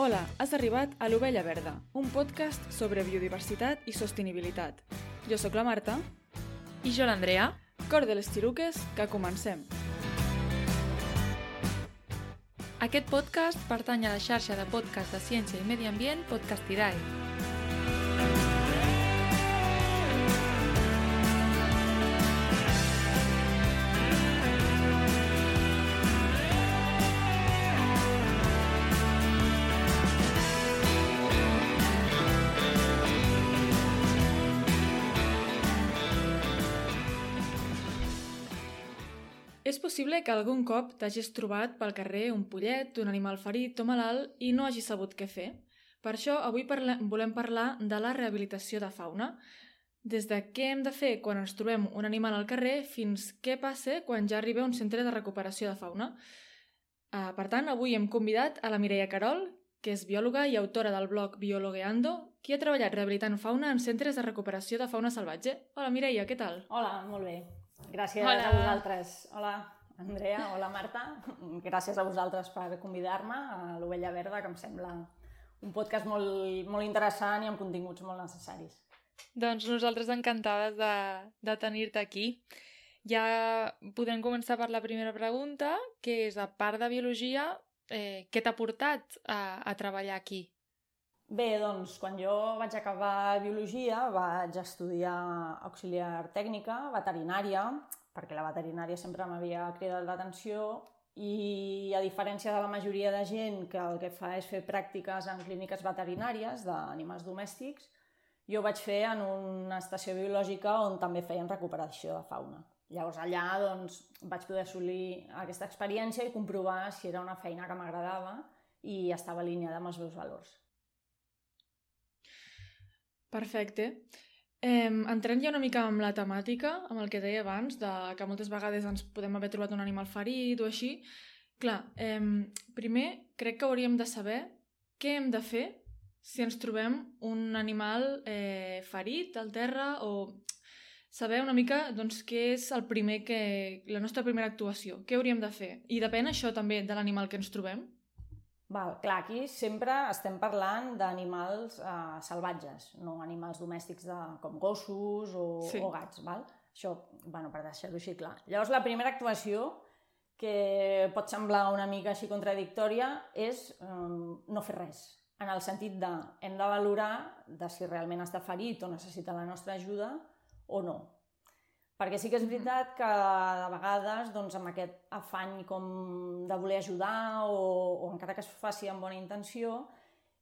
Hola, has arribat a l'Ovella Verda, un podcast sobre biodiversitat i sostenibilitat. Jo sóc la Marta. I jo l'Andrea. Cor de les xiruques, que comencem. Aquest podcast pertany a la xarxa de podcast de ciència i medi ambient Podcastidae. És possible que algun cop t'hagis trobat pel carrer un pollet, un animal ferit o malalt i no hagis sabut què fer. Per això avui parla volem parlar de la rehabilitació de fauna, des de què hem de fer quan ens trobem un animal al carrer fins què passa quan ja arriba a un centre de recuperació de fauna. Uh, per tant, avui hem convidat a la Mireia Carol, que és biòloga i autora del blog Biologeando, qui ha treballat rehabilitant fauna en centres de recuperació de fauna salvatge. Hola Mireia, què tal? Hola, molt bé. Gràcies Hola. a vosaltres. Hola, Andrea. Hola, Marta. Gràcies a vosaltres per convidar-me a l'Ovella Verda, que em sembla un podcast molt, molt interessant i amb continguts molt necessaris. Doncs nosaltres encantades de, de tenir-te aquí. Ja podem començar per la primera pregunta, que és, a part de biologia, eh, què t'ha portat a, a treballar aquí? Bé, doncs, quan jo vaig acabar biologia vaig estudiar auxiliar tècnica, veterinària, perquè la veterinària sempre m'havia cridat l'atenció i a diferència de la majoria de gent que el que fa és fer pràctiques en clíniques veterinàries d'animals domèstics, jo vaig fer en una estació biològica on també feien recuperació de fauna. Llavors allà doncs, vaig poder assolir aquesta experiència i comprovar si era una feina que m'agradava i estava alineada amb els meus valors. Perfecte. Eh, entrant ja una mica amb la temàtica, amb el que deia abans, de que moltes vegades ens podem haver trobat un animal ferit o així, clar, eh, primer crec que hauríem de saber què hem de fer si ens trobem un animal eh, ferit al terra o saber una mica doncs, què és el primer que, la nostra primera actuació, què hauríem de fer. I depèn això també de l'animal que ens trobem. Val, clar, aquí sempre estem parlant d'animals eh, salvatges, no animals domèstics de, com gossos o, Sí. o gats, val? Això, bueno, per deixar-ho així clar. Llavors, la primera actuació, que pot semblar una mica així contradictòria, és eh, no fer res. En el sentit de, hem de valorar de si realment està ferit o necessita la nostra ajuda o no. Perquè sí que és veritat que de vegades, doncs, amb aquest afany com de voler ajudar o, o encara que es faci amb bona intenció,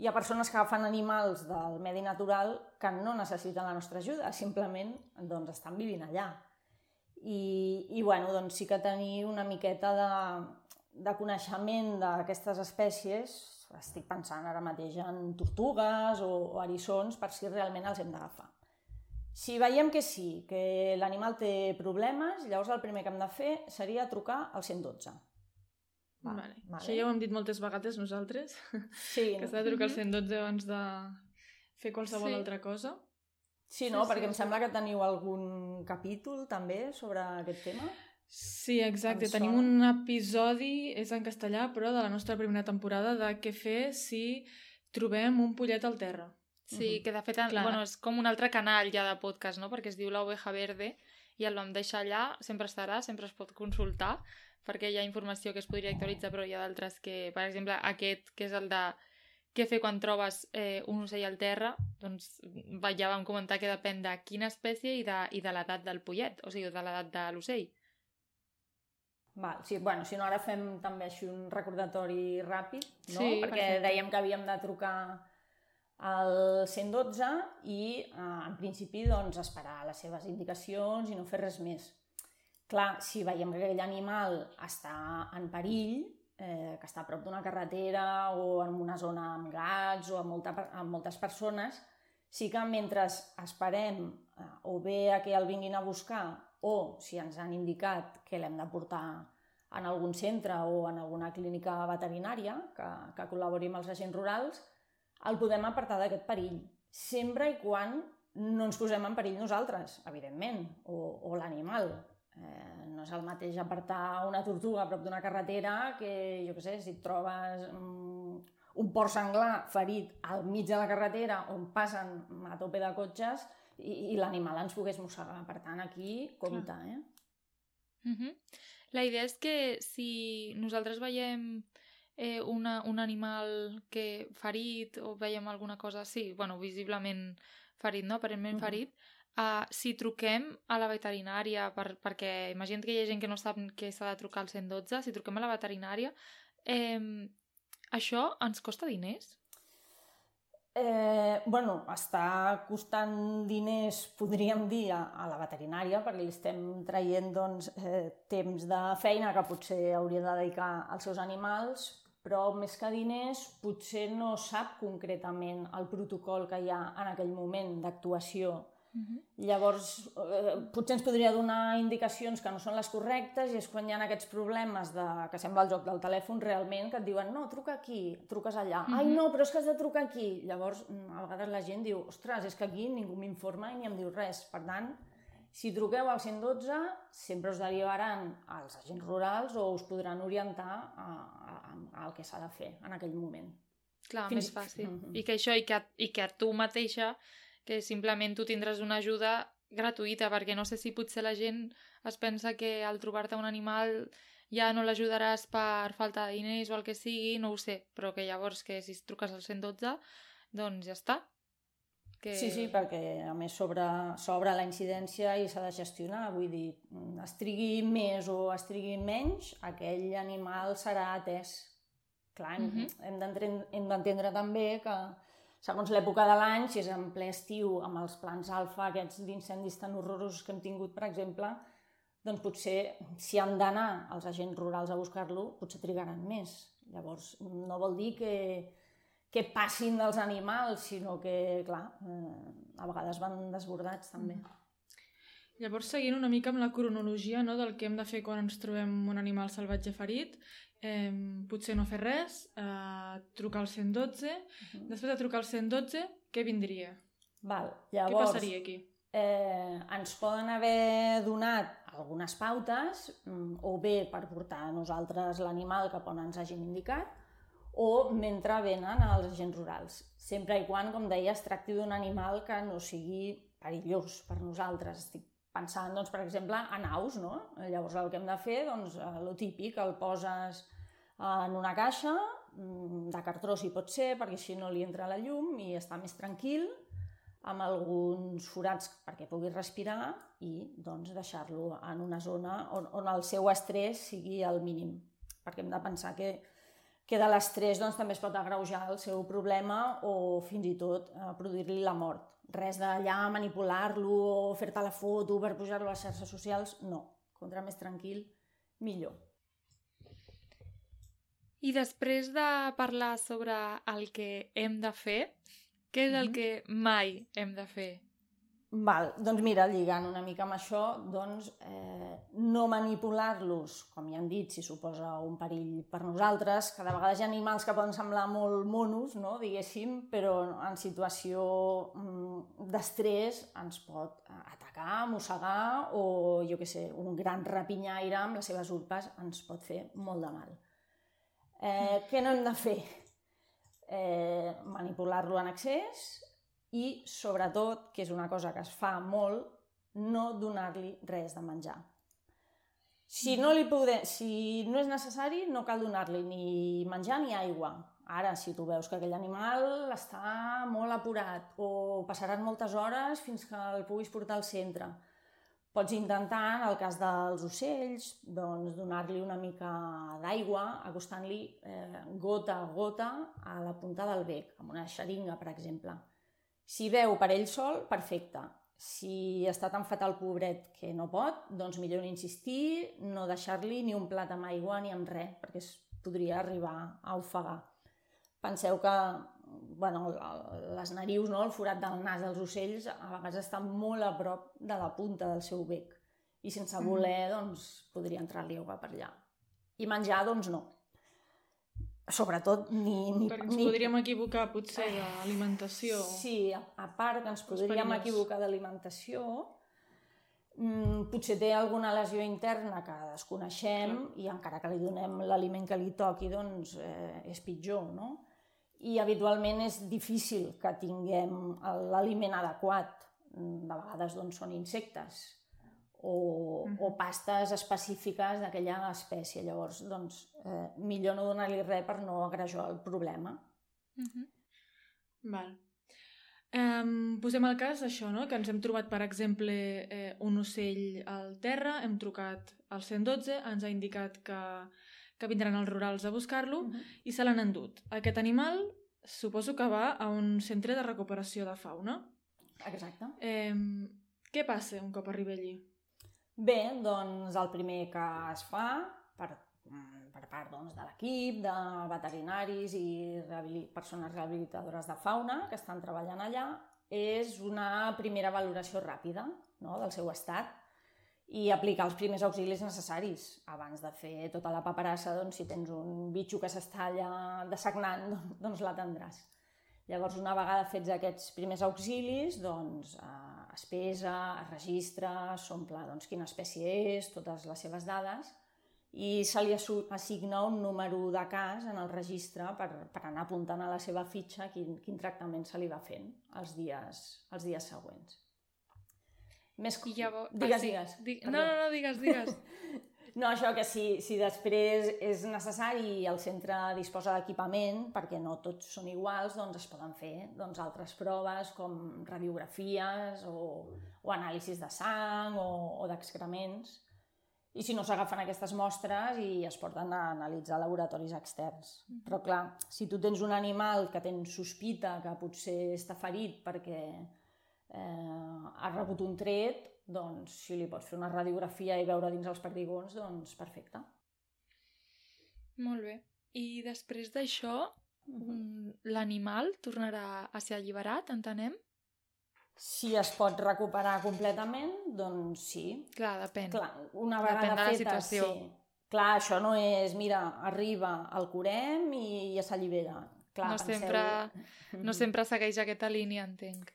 hi ha persones que agafen animals del medi natural que no necessiten la nostra ajuda, simplement doncs, estan vivint allà. I, i bueno, doncs sí que tenir una miqueta de, de coneixement d'aquestes espècies, estic pensant ara mateix en tortugues o, o eriçons, per si realment els hem d'agafar. Si veiem que sí, que l'animal té problemes, llavors el primer que hem de fer seria trucar al 112. Va, vale. vale. Això ja ho hem dit moltes vegades nosaltres, Sí, que s'ha de trucar al 112 abans de fer qualsevol Sí. altra cosa. sí, no? Sí, perquè sí, em sí. sembla que teniu algun capítol també sobre aquest tema. Sí, exacte. Tenim un episodi, és en castellà, però de la nostra primera temporada, de què fer si trobem un pollet al terra. Sí, que de fet Clar. bueno, és com un altre canal ja de podcast, no? perquè es diu La Oveja Verde i el vam deixar allà, sempre estarà, sempre es pot consultar, perquè hi ha informació que es podria actualitzar, però hi ha d'altres que, per exemple, aquest, que és el de què fer quan trobes eh, un ocell al terra, doncs va- ja vam comentar que depèn de quina espècie i de, i de l'edat del pollet, o sigui, de l'edat de l'ocell. Val, sí, bueno, si no ara fem també així un recordatori ràpid, no? Sí, perquè perfecte. dèiem que havíem de trucar al 112 i eh, en principi doncs, esperar les seves indicacions i no fer res més. Clar, si veiem que aquell animal està en perill, eh, que està a prop d'una carretera o en una zona amb gats o amb, molta, amb moltes persones, sí que mentre esperem eh, o bé a que el vinguin a buscar o si ens han indicat que l'hem de portar en algun centre o en alguna clínica veterinària que, que col·labori amb els agents rurals, el podem apartar d'aquest perill, sempre i quan no ens posem en perill nosaltres, evidentment, o, o l'animal. Eh, no és el mateix apartar una tortuga a prop d'una carretera que, jo què sé, si et trobes mm, un porc senglar ferit al mig de la carretera on passen a tope de cotxes i, i l'animal ens pogués mossegar. Per tant, aquí compta, eh? Uh -huh. La idea és que si nosaltres veiem eh, una, un animal que ferit o veiem alguna cosa, sí, bueno, visiblement ferit, no? aparentment uh -huh. ferit, uh, si truquem a la veterinària, per, perquè imagina't que hi ha gent que no sap que s'ha de trucar al 112, si truquem a la veterinària, eh, això ens costa diners? Eh, bueno, està costant diners, podríem dir, a, a la veterinària, perquè li estem traient doncs, eh, temps de feina que potser hauria de dedicar als seus animals, però més que diners potser no sap concretament el protocol que hi ha en aquell moment d'actuació Uh -huh. Llavors, eh, potser ens podria donar indicacions que no són les correctes i és quan hi ha aquests problemes de, que sembla el joc del telèfon realment, que et diuen no, truca aquí, truques allà. Uh -huh. Ai, no, però és que has de trucar aquí. Llavors, a vegades la gent diu, ostres, és que aquí ningú m'informa i ni em diu res. Per tant, si truqueu al 112, sempre us derivaran als agents rurals o us podran orientar a, a, a, al que s'ha de fer en aquell moment. Clar, Fins... més fàcil. Uh -huh. I que això, i que, i que tu mateixa que simplement tu tindràs una ajuda gratuïta, perquè no sé si potser la gent es pensa que al trobar-te un animal ja no l'ajudaràs per falta de diners o el que sigui, no ho sé, però que llavors que si truques al 112, doncs ja està. Que... Sí, sí, perquè a més sobre, la incidència i s'ha de gestionar, vull dir, es trigui més o es trigui menys, aquell animal serà atès. Clar, uh -huh. hem d'entendre també que segons l'època de l'any, si és en ple estiu, amb els plans alfa, aquests d'incendis tan horrorosos que hem tingut, per exemple, doncs potser, si han d'anar els agents rurals a buscar-lo, potser trigaran més. Llavors, no vol dir que, que passin dels animals, sinó que, clar, eh, a vegades van desbordats també. Mm. Llavors, seguint una mica amb la cronologia no, del que hem de fer quan ens trobem un animal salvatge ferit, eh, potser no fer res, eh, trucar al 112, uh -huh. després de trucar al 112, què vindria? Val, llavors, què passaria aquí? Eh, ens poden haver donat algunes pautes, mm, o bé per portar a nosaltres l'animal on ens hagin indicat, o mentre venen els agents rurals. Sempre i quan, com deia, es tracti d'un animal que no sigui perillós per nosaltres. Estic pensant, doncs, per exemple, en aus, no? Llavors el que hem de fer, doncs, el típic, el poses en una caixa, mm, de cartró si pot ser, perquè així no li entra la llum i està més tranquil, amb alguns forats perquè pugui respirar i doncs, deixar-lo en una zona on, on el seu estrès sigui el mínim. Perquè hem de pensar que, que de l'estrès doncs, també es pot agreujar el seu problema o fins i tot eh, produir-li la mort. Res d'allà manipular-lo o fer-te la foto per pujar-lo a les xarxes socials, no. Contra més tranquil, millor. I després de parlar sobre el que hem de fer, què és el mhm. que mai hem de fer? Val, doncs mira, lligant una mica amb això, doncs eh, no manipular-los, com ja han dit, si suposa un perill per nosaltres, que de vegades hi ha animals que poden semblar molt monos, no, diguéssim, però en situació mm, d'estrès ens pot atacar, mossegar o, jo què sé, un gran rapinyaire amb les seves urpes ens pot fer molt de mal. Eh, què no hem de fer? Eh, Manipular-lo en excés i, sobretot, que és una cosa que es fa molt, no donar-li res de menjar. Si no, li pode... si no és necessari, no cal donar-li ni menjar ni aigua. Ara, si tu veus que aquell animal està molt apurat o passaran moltes hores fins que el puguis portar al centre, Pots intentar, en el cas dels ocells, doncs, donar-li una mica d'aigua, acostant-li eh, gota a gota a la punta del bec, amb una xeringa, per exemple. Si veu per ell sol, perfecte. Si està tan fatal pobret que no pot, doncs millor insistir, no deixar-li ni un plat amb aigua ni amb res, perquè es podria arribar a ofegar. Penseu que bueno, les narius, no? el forat del nas dels ocells, a vegades està molt a prop de la punta del seu bec. I sense mm. voler, doncs, podria entrar-li aigua per allà. I menjar, doncs, no. Sobretot, ni... ni Perquè ens ni... podríem equivocar, potser, d'alimentació. Sí, a, a part que ens podríem equivocar d'alimentació, mm, potser té alguna lesió interna que desconeixem Clar. i encara que li donem l'aliment que li toqui, doncs eh, és pitjor, no? i habitualment és difícil que tinguem l'aliment adequat. De vegades doncs, són insectes o, o pastes específiques d'aquella espècie. Llavors, doncs, eh, millor no donar-li res per no agrejar el problema. Uh -huh. Val. Um, posem el cas això, no? que ens hem trobat, per exemple, eh, un ocell al terra, hem trucat al 112, ens ha indicat que, que vindran els rurals a buscar-lo uh -huh. i se l'han endut. Aquest animal suposo que va a un centre de recuperació de fauna. Exacte. Eh, què passa un cop arriba allí? Bé, doncs el primer que es fa per Mm, per part doncs, de l'equip, de veterinaris i rehabil persones rehabilitadores de fauna que estan treballant allà, és una primera valoració ràpida no, del seu estat i aplicar els primers auxilis necessaris abans de fer tota la paperassa, doncs, si tens un bitxo que s'està allà dessagnant, doncs, l'atendràs. Llavors, una vegada fets aquests primers auxilis, doncs, eh, es pesa, es registra, s'omple doncs, quina espècie és, totes les seves dades, i se li assigna un número de cas en el registre per, per anar apuntant a la seva fitxa quin, quin tractament se li va fent els dies, els dies següents. Més... I llavors... Digues, ah, sí. digues. Dig... No, no, no, digues, digues. no, això que si, si després és necessari i el centre disposa d'equipament, perquè no tots són iguals, doncs es poden fer doncs, altres proves com radiografies o, o anàlisis de sang o, o d'excrements i si no s'agafen aquestes mostres i es porten a analitzar laboratoris externs. Mm -hmm. Però clar, si tu tens un animal que tens sospita que potser està ferit perquè eh, ha rebut un tret, doncs si li pots fer una radiografia i veure dins els perdigons, doncs perfecte. Molt bé. I després d'això, mm -hmm. l'animal tornarà a ser alliberat, entenem? Si es pot recuperar completament, doncs sí. Clar, depèn. Clar, una vegada depèn de la feta, situació. sí. Clar, això no és, mira, arriba, el curem i ja s'allibera. Clar, no, penseu... sempre, no sempre segueix aquesta línia, entenc.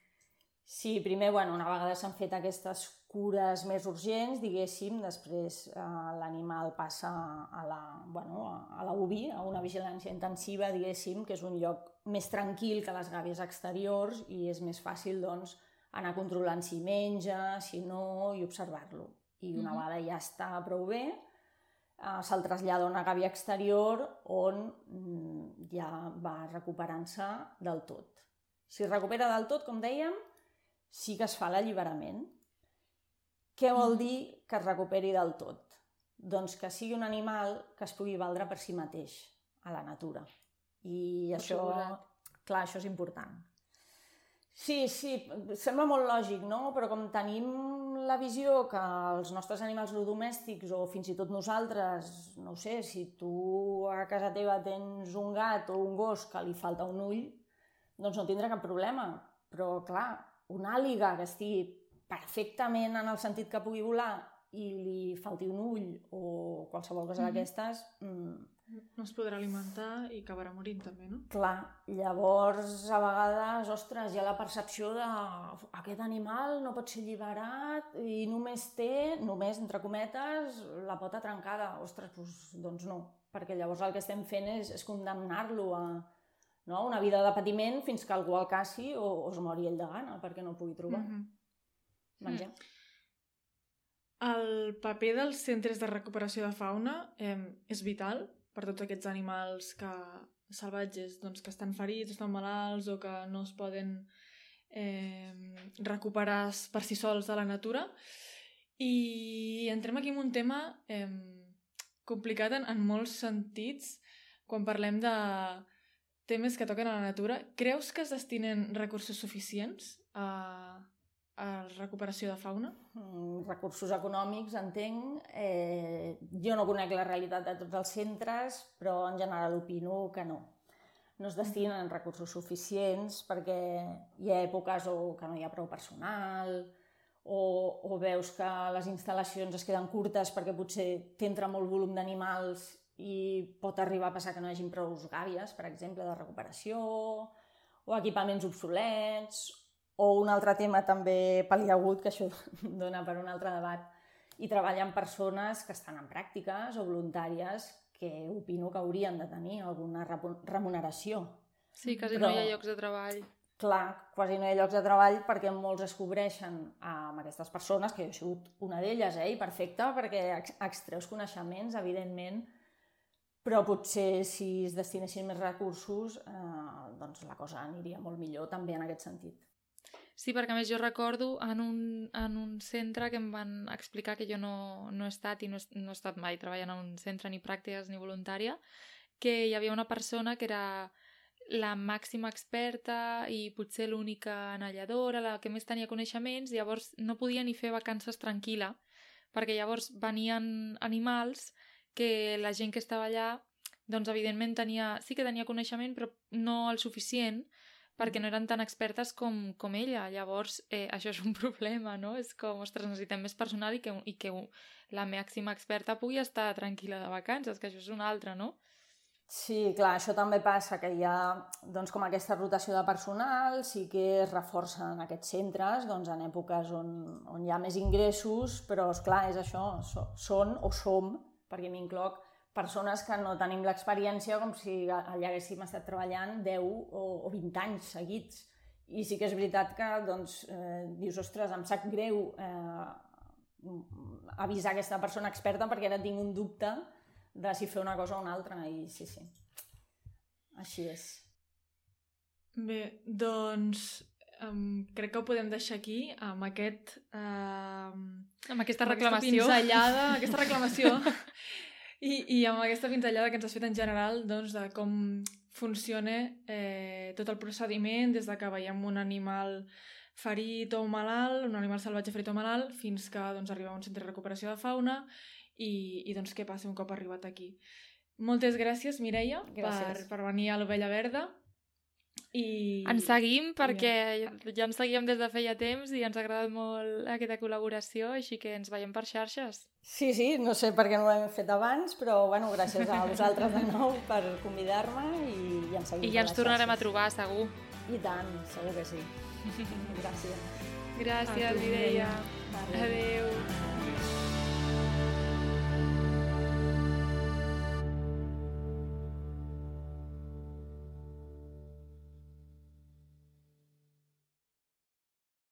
Sí, primer, bueno, una vegada s'han fet aquestes cures més urgents, diguéssim, després eh, l'animal passa a la, bueno, a la UBI, a una vigilància intensiva, diguéssim, que és un lloc més tranquil que les gàbies exteriors i és més fàcil, doncs, anar controlant si menja, si no, i observar-lo. I una mm -hmm. vegada ja està prou bé, eh, se'l trasllada a una gàbia exterior on mm, ja va recuperant-se del tot. Si es recupera del tot, com dèiem, sí que es fa l'alliberament. Què vol mm. dir que es recuperi del tot? Doncs que sigui un animal que es pugui valdre per si mateix a la natura. I per això, clar, això és important. Sí, sí, sembla molt lògic, no? Però com tenim la visió que els nostres animals domèstics o fins i tot nosaltres, no sé, si tu a casa teva tens un gat o un gos que li falta un ull, doncs no tindrà cap problema. Però, clar, una àliga que estigui perfectament en el sentit que pugui volar i li falti un ull o qualsevol cosa mm -hmm. d'aquestes, mmm, no es podrà alimentar i acabarà morint també, no? Clar, llavors a vegades, ostres, hi ha la percepció de aquest animal no pot ser alliberat i només té, només entre cometes, la pota trencada. Ostres, doncs, doncs no, perquè llavors el que estem fent és, és condemnar-lo a no? una vida de patiment fins que algú el caci o, o es mori ell de gana perquè no pugui trobar mm -hmm. Menjar. Mm. El paper dels centres de recuperació de fauna eh, és vital per tots aquests animals que, salvatges doncs, que estan ferits, estan malalts o que no es poden eh, recuperar per si sols a la natura. I entrem aquí en un tema eh, complicat en, en molts sentits quan parlem de temes que toquen a la natura. Creus que es destinen recursos suficients a, a recuperació de fauna? Mm, recursos econòmics, entenc. Eh, jo no conec la realitat de tots els centres, però en general opino que no. No es destinen recursos suficients perquè hi ha èpoques o que no hi ha prou personal o, o veus que les instal·lacions es queden curtes perquè potser t'entra molt volum d'animals i pot arribar a passar que no hi hagi prou gàbies, per exemple, de recuperació, o equipaments obsolets, o un altre tema també paliagut, que això dona per un altre debat, i treballen persones que estan en pràctiques o voluntàries que opino que haurien de tenir alguna remuneració Sí, quasi Però- no hi ha llocs de treball. clar, quasi no hi ha llocs de treball perquè molts es cobreixen amb aquestes persones, que jo he sigut una d'elles, eh, i perfecte, perquè ex extreus coneixements, evidentment, però potser si es destinessin més recursos, eh, doncs la cosa aniria molt millor també en aquest sentit. Sí, perquè a més jo recordo en un, en un centre que em van explicar que jo no, no he estat i no he, no he estat mai treballant en un centre ni pràctiques ni voluntària, que hi havia una persona que era la màxima experta i potser l'única anelladora, la que més tenia coneixements, llavors no podia ni fer vacances tranquil·la, perquè llavors venien animals que la gent que estava allà, doncs evidentment tenia, sí que tenia coneixement, però no el suficient perquè no eren tan expertes com, com ella. Llavors, eh, això és un problema, no? És com, ostres, necessitem més personal i que, i que la màxima experta pugui estar tranquil·la de vacances, que això és una altra, no? Sí, clar, això també passa, que hi ha doncs, com aquesta rotació de personal, sí que es reforça en aquests centres doncs, en èpoques on, on hi ha més ingressos, però, és clar és això, so, són o som, perquè m'incloc, persones que no tenim l'experiència com si allà haguéssim estat treballant 10 o, o 20 anys seguits. I sí que és veritat que doncs, eh, dius, ostres, em sap greu eh, avisar aquesta persona experta perquè ara tinc un dubte de si fer una cosa o una altra, i sí, sí. Així és. Bé, doncs um, crec que ho podem deixar aquí amb aquest... Um, Amb aquesta amb reclamació. Aquesta pinzellada, aquesta reclamació. I, I amb aquesta pinzellada que ens has fet en general doncs, de com funciona eh, tot el procediment des de que veiem un animal ferit o malalt, un animal salvatge ferit o malalt, fins que doncs, arriba a un centre de recuperació de fauna i, i doncs, què passa un cop arribat aquí. Moltes gràcies, Mireia, Gràcies. Per, per venir a l'Ovella Verda. I... Ens seguim perquè ja ens seguíem des de feia temps i ens ha agradat molt aquesta col·laboració, així que ens veiem per xarxes. Sí, sí, no sé per què no ho hem fet abans, però bueno, gràcies a vosaltres de nou per convidar-me i ja ens seguim I ja ens tornarem a xarxes. trobar, segur. I tant, segur que sí. Gràcies. Gràcies, A Mireia. Vale. Adeu.